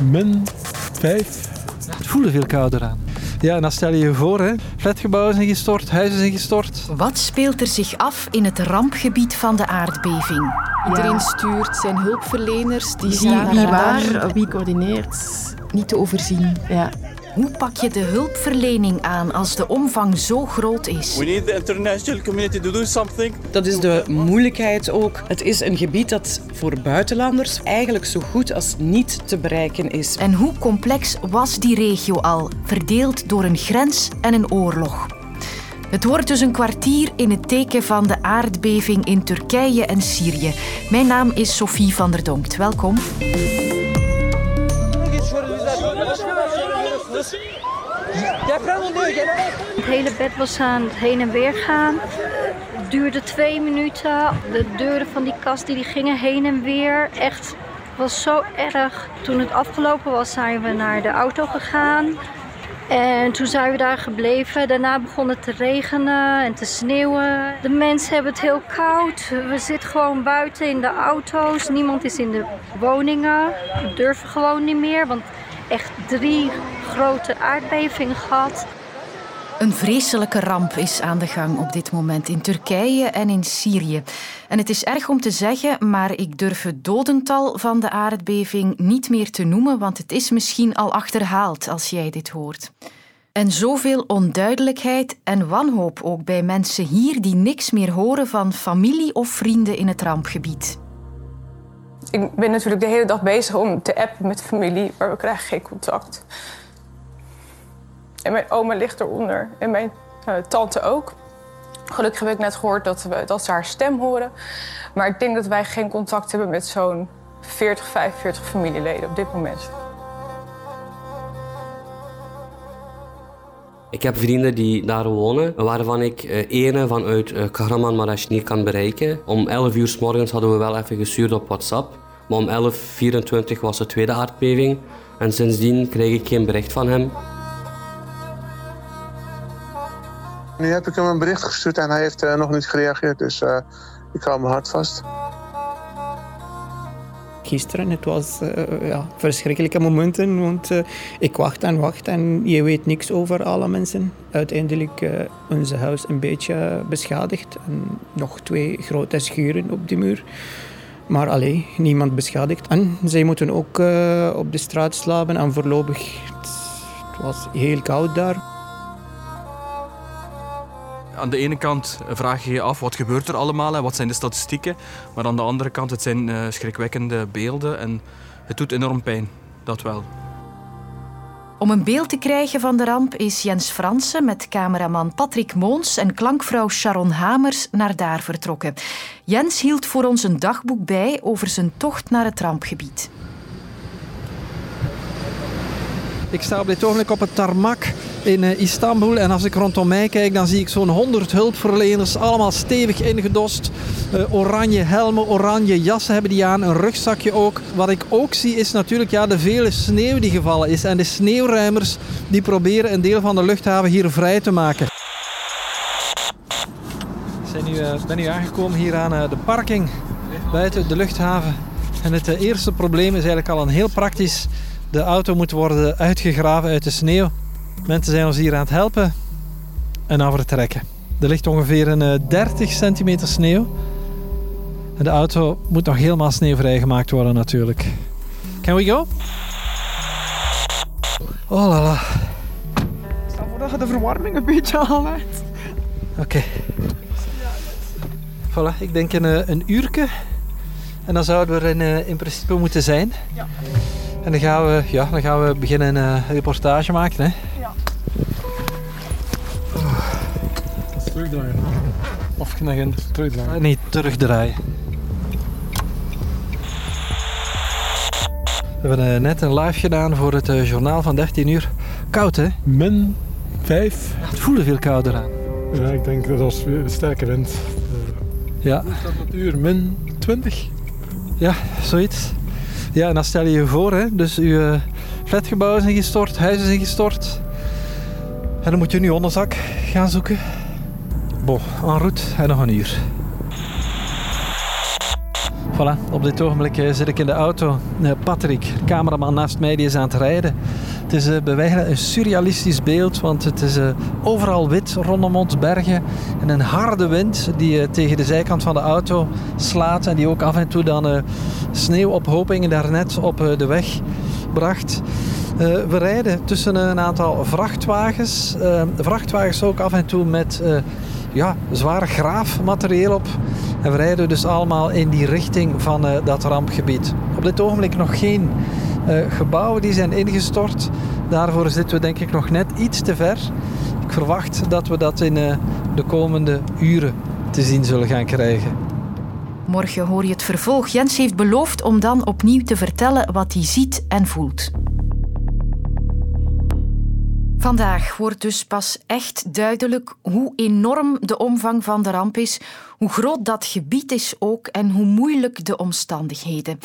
min 5. Het voelde veel kouder aan. Ja, en dan stel je je voor, hè. flatgebouwen zijn gestort, huizen zijn gestort. Wat speelt er zich af in het rampgebied van de aardbeving? Iedereen stuurt zijn hulpverleners, die Wie, staan wie waar, wie coördineert. Niet te overzien. Ja. Hoe pak je de hulpverlening aan als de omvang zo groot is? We need the international community to do something. Dat is de moeilijkheid ook. Het is een gebied dat voor buitenlanders eigenlijk zo goed als niet te bereiken is. En hoe complex was die regio al, verdeeld door een grens en een oorlog? Het wordt dus een kwartier in het teken van de aardbeving in Turkije en Syrië. Mijn naam is Sophie van der Donkt. Welkom. Het hele bed was aan het heen en weer gaan. Het duurde twee minuten. De deuren van die kast die, die gingen heen en weer. Echt, was zo erg. Toen het afgelopen was, zijn we naar de auto gegaan. En toen zijn we daar gebleven. Daarna begon het te regenen en te sneeuwen. De mensen hebben het heel koud. We zitten gewoon buiten in de auto's. Niemand is in de woningen. We durven gewoon niet meer, want echt drie grote aardbevingen gehad. Een vreselijke ramp is aan de gang op dit moment in Turkije en in Syrië. En het is erg om te zeggen, maar ik durf het dodental van de aardbeving niet meer te noemen, want het is misschien al achterhaald als jij dit hoort. En zoveel onduidelijkheid en wanhoop ook bij mensen hier die niks meer horen van familie of vrienden in het rampgebied. Ik ben natuurlijk de hele dag bezig om te appen met familie, maar we krijgen geen contact. En mijn oma ligt eronder en mijn eh, tante ook. Gelukkig heb ik net gehoord dat, we, dat ze haar stem horen. Maar ik denk dat wij geen contact hebben met zo'n 40, 45 familieleden op dit moment. Ik heb vrienden die daar wonen, waarvan ik eh, ene vanuit eh, Kahramanmaraş niet kan bereiken. Om 11 uur s morgens hadden we wel even gestuurd op WhatsApp. Maar om 11.24 was de tweede aardbeving. En sindsdien kreeg ik geen bericht van hem. Nu heb ik hem een bericht gestuurd en hij heeft eh, nog niet gereageerd. Dus ik hou mijn hart vast. Gisteren, het was eh, verschrikkelijke momenten, want eh, ik wacht en wacht en je weet niks over alle mensen. Uiteindelijk uh, onze huis een beetje beschadigd en nog twee grote schuren op de muur. Maar alleen niemand beschadigd. En zij moeten ook op de straat slapen en voorlopig, het was heel koud daar. Aan de ene kant vraag je je af wat gebeurt er allemaal en wat zijn de statistieken. Maar aan de andere kant het zijn uh, schrikwekkende beelden en het doet enorm pijn. Dat wel. Om een beeld te krijgen van de ramp is Jens Fransen met cameraman Patrick Moons en klankvrouw Sharon Hamers naar daar vertrokken. Jens hield voor ons een dagboek bij over zijn tocht naar het rampgebied. Ik sta op dit ogenblik op het tarmac in Istanbul. En als ik rondom mij kijk, dan zie ik zo'n 100 hulpverleners, allemaal stevig ingedost. Uh, oranje helmen, oranje jassen hebben die aan, een rugzakje ook. Wat ik ook zie is natuurlijk ja, de vele sneeuw die gevallen is. En de sneeuwruimers die proberen een deel van de luchthaven hier vrij te maken. Ik ben nu aangekomen hier aan de parking buiten de luchthaven. En het eerste probleem is eigenlijk al een heel praktisch. De auto moet worden uitgegraven uit de sneeuw. Mensen zijn ons hier aan het helpen en aan vertrekken. Er ligt ongeveer een 30 centimeter sneeuw. En de auto moet nog helemaal sneeuwvrij gemaakt worden natuurlijk. Can we go? Oh la la. Stel voor dat je de verwarming een beetje aanlaat. Oké. Okay. Voilà, ik denk een, een uurtje. En dan zouden we er in, in principe moeten zijn. Ja. En dan gaan we, ja, dan gaan we beginnen een uh, reportage maken. Hè? Ja. Terugdraaien. Of nog een terugdraaien? Uh, nee, terugdraaien. We hebben uh, net een live gedaan voor het journaal van 13 uur. Koud hè? Min 5. Ja, het voelde veel kouder aan. Ja, ik denk dat als we sterke wind. ja. Uur? Min 20? Ja, zoiets. Ja, en dan stel je je voor, hè, dus uw flatgebouwen zijn gestort, huizen zijn gestort. En dan moet je nu onderzak gaan zoeken. Bon, en route en nog een uur. Voilà, op dit ogenblik eh, zit ik in de auto. Eh, Patrick, cameraman naast mij, die is aan het rijden. Het is uh, bij wijze een surrealistisch beeld, want het is overal wit rondom ons bergen. En een harde wind die tegen de zijkant van de auto slaat en die ook af en toe dan sneeuwophopingen daarnet op de weg bracht. we rijden tussen een aantal vrachtwagens. vrachtwagens ook af en toe met ja, zwaar graafmaterieel op. En we rijden dus allemaal in die richting van dat rampgebied. Op dit ogenblik nog geen gebouwen die zijn ingestort. Daarvoor zitten we denk ik nog net iets te ver. Ik verwacht dat we dat in uh, de komende uren te zien zullen gaan krijgen. Morgen hoor je het vervolg. Jens heeft beloofd om dan opnieuw te vertellen wat hij ziet en voelt. Vandaag wordt dus pas echt duidelijk hoe enorm de omvang van de ramp is, hoe groot dat gebied is ook en hoe moeilijk de omstandigheden.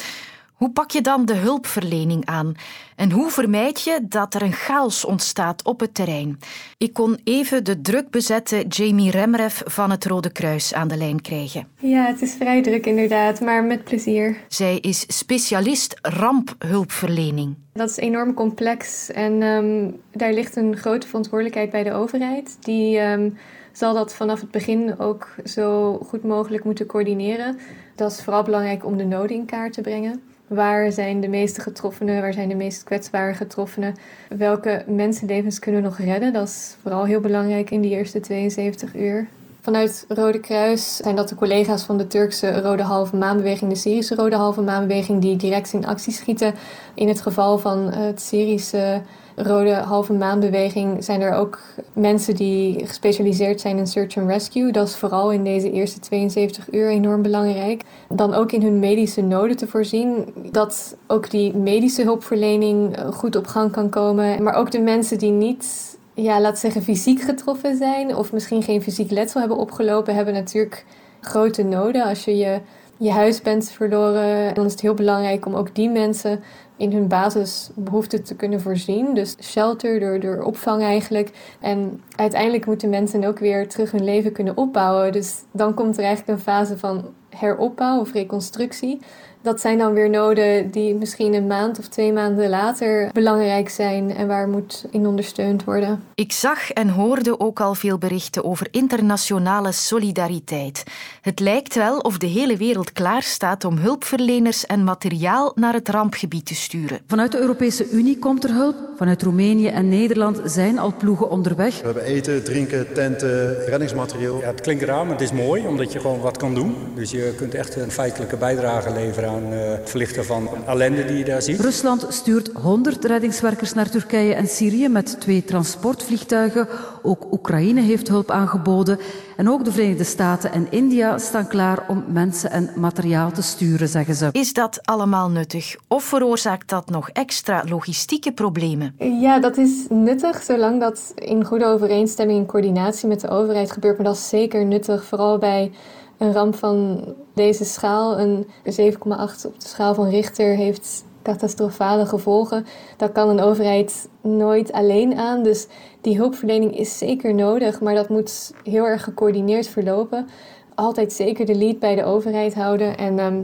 Hoe pak je dan de hulpverlening aan? En hoe vermijd je dat er een chaos ontstaat op het terrein? Ik kon even de druk bezette Jamie Remref van het Rode Kruis aan de lijn krijgen. Ja, het is vrij druk inderdaad, maar met plezier. Zij is specialist rampehulpverlening. Dat is enorm complex en um, daar ligt een grote verantwoordelijkheid bij de overheid. Die um, zal dat vanaf het begin ook zo goed mogelijk moeten coördineren. Dat is vooral belangrijk om de noden in kaart te brengen. Waar zijn de meeste getroffenen? Waar zijn de meest kwetsbare getroffenen? Welke mensenlevens kunnen we nog redden? Dat is vooral heel belangrijk in die eerste 72 uur. Vanuit Rode Kruis zijn dat de collega's van de Turkse Rode Halve Maanbeweging, de Syrische Rode Halve Maanbeweging, die direct in actie schieten. In het geval van het Syrische Rode Halve Maanbeweging zijn er ook mensen die gespecialiseerd zijn in search and rescue. Dat is vooral in deze eerste 72 uur enorm belangrijk. Dan ook in hun medische noden te voorzien. Dat ook die medische hulpverlening goed op gang kan komen. Maar ook de mensen die niet, ja, laat zeggen, fysiek getroffen zijn. Of misschien geen fysiek letsel hebben opgelopen, hebben natuurlijk grote noden. Als je je je huis bent verloren, dan is het heel belangrijk om ook die mensen in hun basisbehoeften te kunnen voorzien. Dus shelter, door, door opvang eigenlijk. En uiteindelijk moeten mensen ook weer terug hun leven kunnen opbouwen. Dus dan komt er eigenlijk een fase van heropbouw of reconstructie. Dat zijn dan weer noden die misschien een maand of twee maanden later belangrijk zijn en waar moet in ondersteund worden. Ik zag en hoorde ook al veel berichten over internationale solidariteit. Het lijkt wel of de hele wereld klaar staat om hulpverleners en materiaal naar het rampgebied te sturen. Vanuit de Europese Unie komt er hulp. Vanuit Roemenië en Nederland zijn al ploegen onderweg. We hebben eten, drinken, tenten, reddingsmateriaal. Ja, het klinkt raar, maar het is mooi omdat je gewoon wat kan doen. Dus je kunt echt een feitelijke bijdrage leveren aan uh, het verlichten van ellende die je daar ziet. Rusland stuurt 100 reddingswerkers naar Turkije en Syrië met twee transportvliegtuigen. Ook Oekraïne heeft hulp aangeboden. En ook de Verenigde Staten en India staan klaar om mensen en materiaal te sturen, zeggen ze. Is dat allemaal nuttig of veroorzaakt dat nog extra logistieke problemen? Ja, dat is nuttig zolang dat in goede overeenstemming en coördinatie met de overheid gebeurt. Maar dat is zeker nuttig, vooral bij een ramp van deze schaal. Een 7,8 op de schaal van Richter heeft catastrofale gevolgen. Daar kan een overheid nooit alleen aan. Dus die hulpverlening is zeker nodig, maar dat moet heel erg gecoördineerd verlopen. Altijd zeker de lead bij de overheid houden en ehm,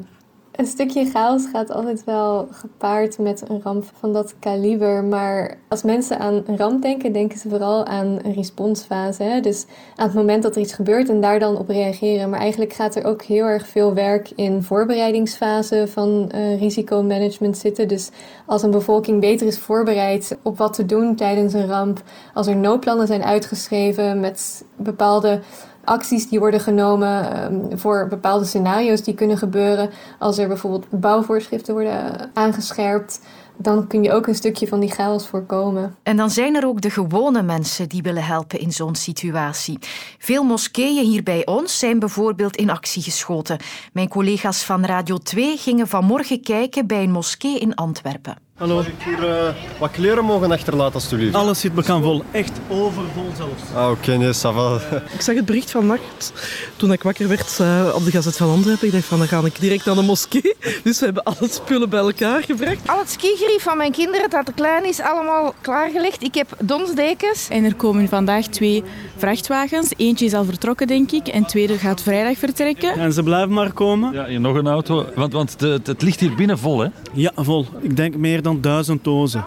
een stukje chaos gaat altijd wel gepaard met een ramp van dat kaliber. Maar als mensen aan een ramp denken, denken ze vooral aan een responsfase. Hè? Dus aan het moment dat er iets gebeurt en daar dan op reageren. Maar eigenlijk gaat er ook heel erg veel werk in voorbereidingsfase van uh, risicomanagement zitten. Dus als een bevolking beter is voorbereid op wat te doen tijdens een ramp. Als er noodplannen zijn uitgeschreven met bepaalde acties die worden genomen ehm, voor bepaalde scenario's die kunnen gebeuren. Als er bijvoorbeeld bouwvoorschriften worden aangescherpt, dan kun je ook een stukje van die chaos voorkomen. En dan zijn er ook de gewone mensen die willen helpen in zo'n situatie. Veel moskeeën hier bij ons zijn bijvoorbeeld in actie geschoten. Mijn collega's van Radio 2 gingen vanmorgen kijken bij een moskee in Antwerpen. Hallo. Mag ik hier uh, wat kleren mogen achterlaten, alstublieft? Alles zit bekend vol. Echt overvol zelfs. Ah, oké, okay, nee, ça va. Ik zag het bericht van nacht toen ik wakker werd uh, op de Gazet van Antwerpen. Ik dacht van, dan ga ik direct naar de moskee. Dus we hebben alle spullen bij elkaar gebracht. Al het skigerief van mijn kinderen dat te klein is, allemaal klaargelegd. Ik heb donsdekens. En er komen vandaag twee vrachtwagens. Eentje is al vertrokken, denk ik. En de tweede gaat vrijdag vertrekken. En ze blijven maar komen. Ja, hier nog een auto. Want, want de, het ligt hier binnen vol, hè? Ja, vol. Ik denk meer dan duizend dozen.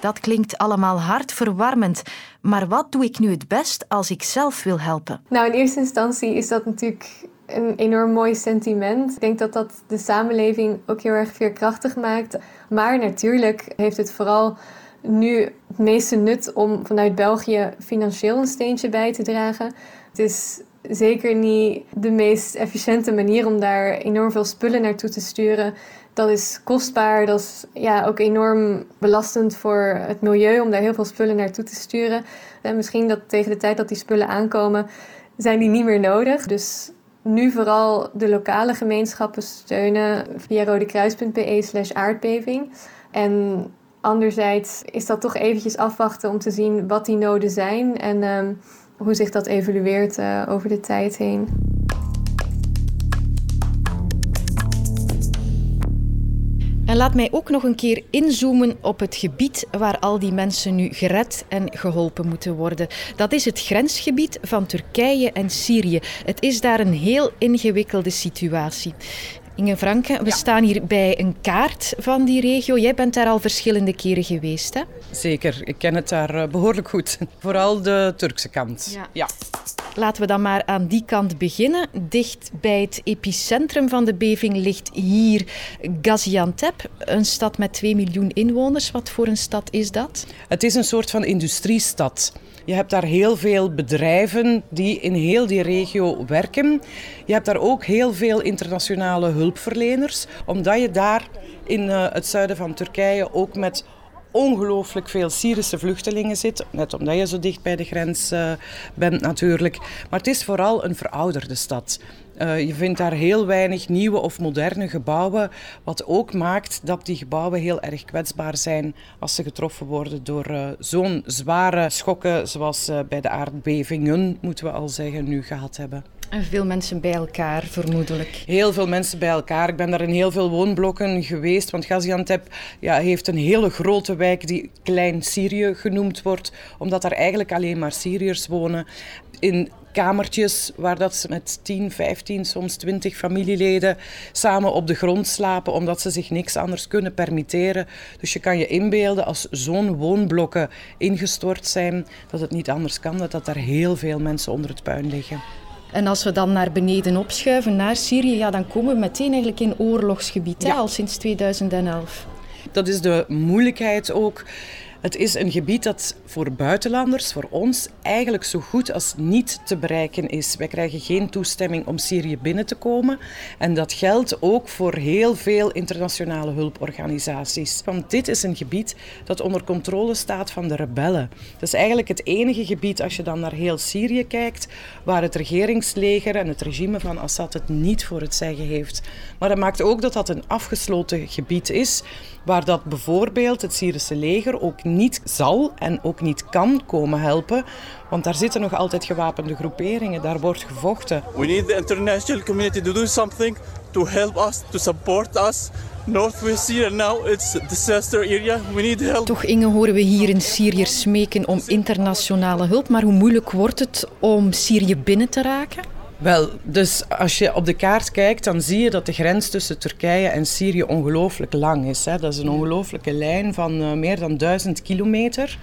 Dat klinkt allemaal hartverwarmend. Maar wat doe ik nu het best als ik zelf wil helpen? Nou, in eerste instantie is dat natuurlijk een enorm mooi sentiment. Ik denk dat dat de samenleving ook heel erg veerkrachtig maakt. Maar natuurlijk heeft het vooral nu het meeste nut om vanuit België financieel een steentje bij te dragen. Het is zeker niet de meest efficiënte manier om daar enorm veel spullen naartoe te sturen. Dat is kostbaar, dat is ja, ook enorm belastend voor het milieu om daar heel veel spullen naartoe te sturen. En misschien dat tegen de tijd dat die spullen aankomen, zijn die niet meer nodig. Dus nu vooral de lokale gemeenschappen steunen via rodekruis.be slash aardbeving. En anderzijds is dat toch eventjes afwachten om te zien wat die noden zijn en um, hoe zich dat evolueert uh, over de tijd heen. En laat mij ook nog een keer inzoomen op het gebied waar al die mensen nu gered en geholpen moeten worden. Dat is het grensgebied van Turkije en Syrië. Het is daar een heel ingewikkelde situatie. Inge Franke, we staan hier bij een kaart van die regio. Jij bent daar al verschillende keren geweest, hè? Zeker, ik ken het daar behoorlijk goed. Vooral de Turkse kant. Ja. ja. Laten we dan maar aan die kant beginnen. Dicht bij het epicentrum van de beving ligt hier Gaziantep, een stad met 2 miljoen inwoners. Wat voor een stad is dat? Het is een soort van industriestad. Je hebt daar heel veel bedrijven die in heel die regio werken. Je hebt daar ook heel veel internationale hulpverleners, omdat je daar in het zuiden van Turkije ook met ongelooflijk veel Syrische vluchtelingen zit. Net omdat je zo dicht bij de grens uh, bent natuurlijk. Maar het is vooral een verouderde stad. Uh, je vindt daar heel weinig nieuwe of moderne gebouwen. Wat ook maakt dat die gebouwen heel erg kwetsbaar zijn als ze getroffen worden door uh, zo'n zware schokken zoals bij de aardbevingen, moeten we al zeggen, nu gehad hebben. En veel mensen bij elkaar, vermoedelijk. Heel veel mensen bij elkaar. Ik ben daar in heel veel woonblokken geweest. Want Gaziantep ja, heeft een hele grote wijk die Klein Syrië genoemd wordt. Omdat daar eigenlijk alleen maar Syriërs wonen. In kamertjes waar dat ze met 10, 15, soms 20 familieleden samen op de grond slapen, omdat ze zich niks anders kunnen permitteren. Dus je kan je inbeelden als zo'n woonblokken ingestort zijn, dat het niet anders kan, dat, dat daar heel veel mensen onder het puin liggen. En als we dan naar beneden opschuiven, naar Syrië, ja, dan komen we meteen eigenlijk in oorlogsgebied, ja. hè, al sinds 2011. Dat is de moeilijkheid ook. Het is een gebied dat voor buitenlanders, voor ons, eigenlijk zo goed als niet te bereiken is. Wij krijgen geen toestemming om Syrië binnen te komen. En dat geldt ook voor heel veel internationale hulporganisaties. Want dit is een gebied dat onder controle staat van de rebellen. Dat is eigenlijk het enige gebied, als je dan naar heel Syrië kijkt, waar het regeringsleger en het regime van Assad het niet voor het zeggen heeft. Maar dat maakt ook dat dat een afgesloten gebied is, waar dat bijvoorbeeld het Syrische leger ook niet zal en ook niet kan komen helpen. Want daar zitten nog altijd gewapende groeperingen, daar wordt gevochten. We need the international community to do something to help us, to support us. Northwest Syria now it's a disaster area. We need help. Toch Inge horen we hier in Syrië smeken om internationale hulp, maar hoe moeilijk wordt het om Syrië binnen te raken? Wel, dus als je op de kaart kijkt, dan zie je dat de grens tussen Turkije en Syrië ongelooflijk lang is. Hè. Dat is een ongelooflijke lijn van uh, meer dan duizend kilometer.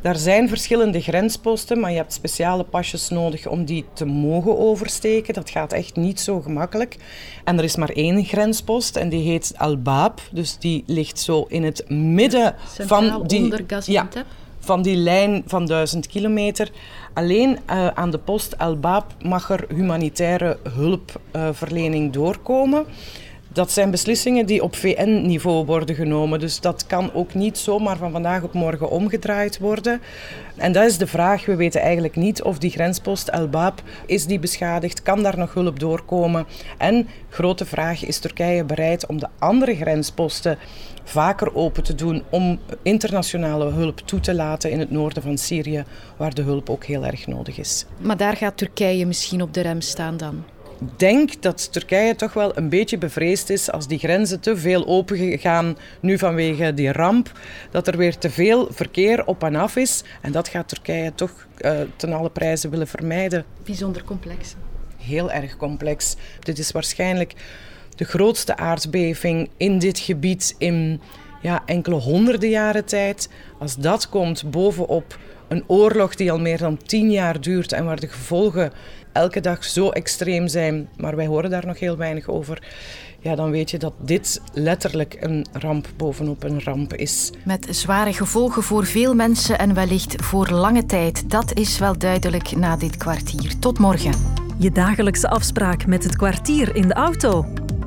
Daar zijn verschillende grensposten, maar je hebt speciale pasjes nodig om die te mogen oversteken. Dat gaat echt niet zo gemakkelijk. En er is maar één grenspost en die heet Al-Baab. Dus die ligt zo in het midden Centraal van die... onder Gaziantep? Ja, van die lijn van 1000 kilometer. Alleen uh, aan de post El Baab mag er humanitaire hulpverlening doorkomen. Dat zijn beslissingen die op VN-niveau worden genomen. Dus dat kan ook niet zomaar van vandaag op morgen omgedraaid worden. En dat is de vraag. We weten eigenlijk niet of die grenspost El Bab is die beschadigd. Kan daar nog hulp doorkomen? En grote vraag, is Turkije bereid om de andere grensposten vaker open te doen om internationale hulp toe te laten in het noorden van Syrië, waar de hulp ook heel erg nodig is. Maar daar gaat Turkije misschien op de rem staan dan? Denk dat Turkije toch wel een beetje bevreesd is als die grenzen te veel open gaan nu vanwege die ramp. Dat er weer te veel verkeer op en af is. En dat gaat Turkije toch uh, ten alle prijzen willen vermijden. Bijzonder complex. Heel erg complex. Dit is waarschijnlijk de grootste aardbeving in dit gebied in ja, enkele honderden jaren tijd. Als dat komt bovenop een oorlog die al meer dan tien jaar duurt en waar de gevolgen elke dag zo extreem zijn, maar wij horen daar nog heel weinig over. Ja, dan weet je dat dit letterlijk een ramp bovenop een ramp is. Met zware gevolgen voor veel mensen en wellicht voor lange tijd. Dat is wel duidelijk na dit kwartier. Tot morgen. Je dagelijkse afspraak met het kwartier in de auto.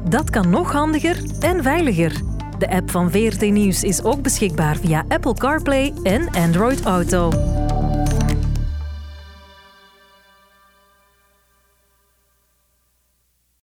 Dat kan nog handiger en veiliger. De app van VRT Nieuws is ook beschikbaar via Apple CarPlay en Android Auto.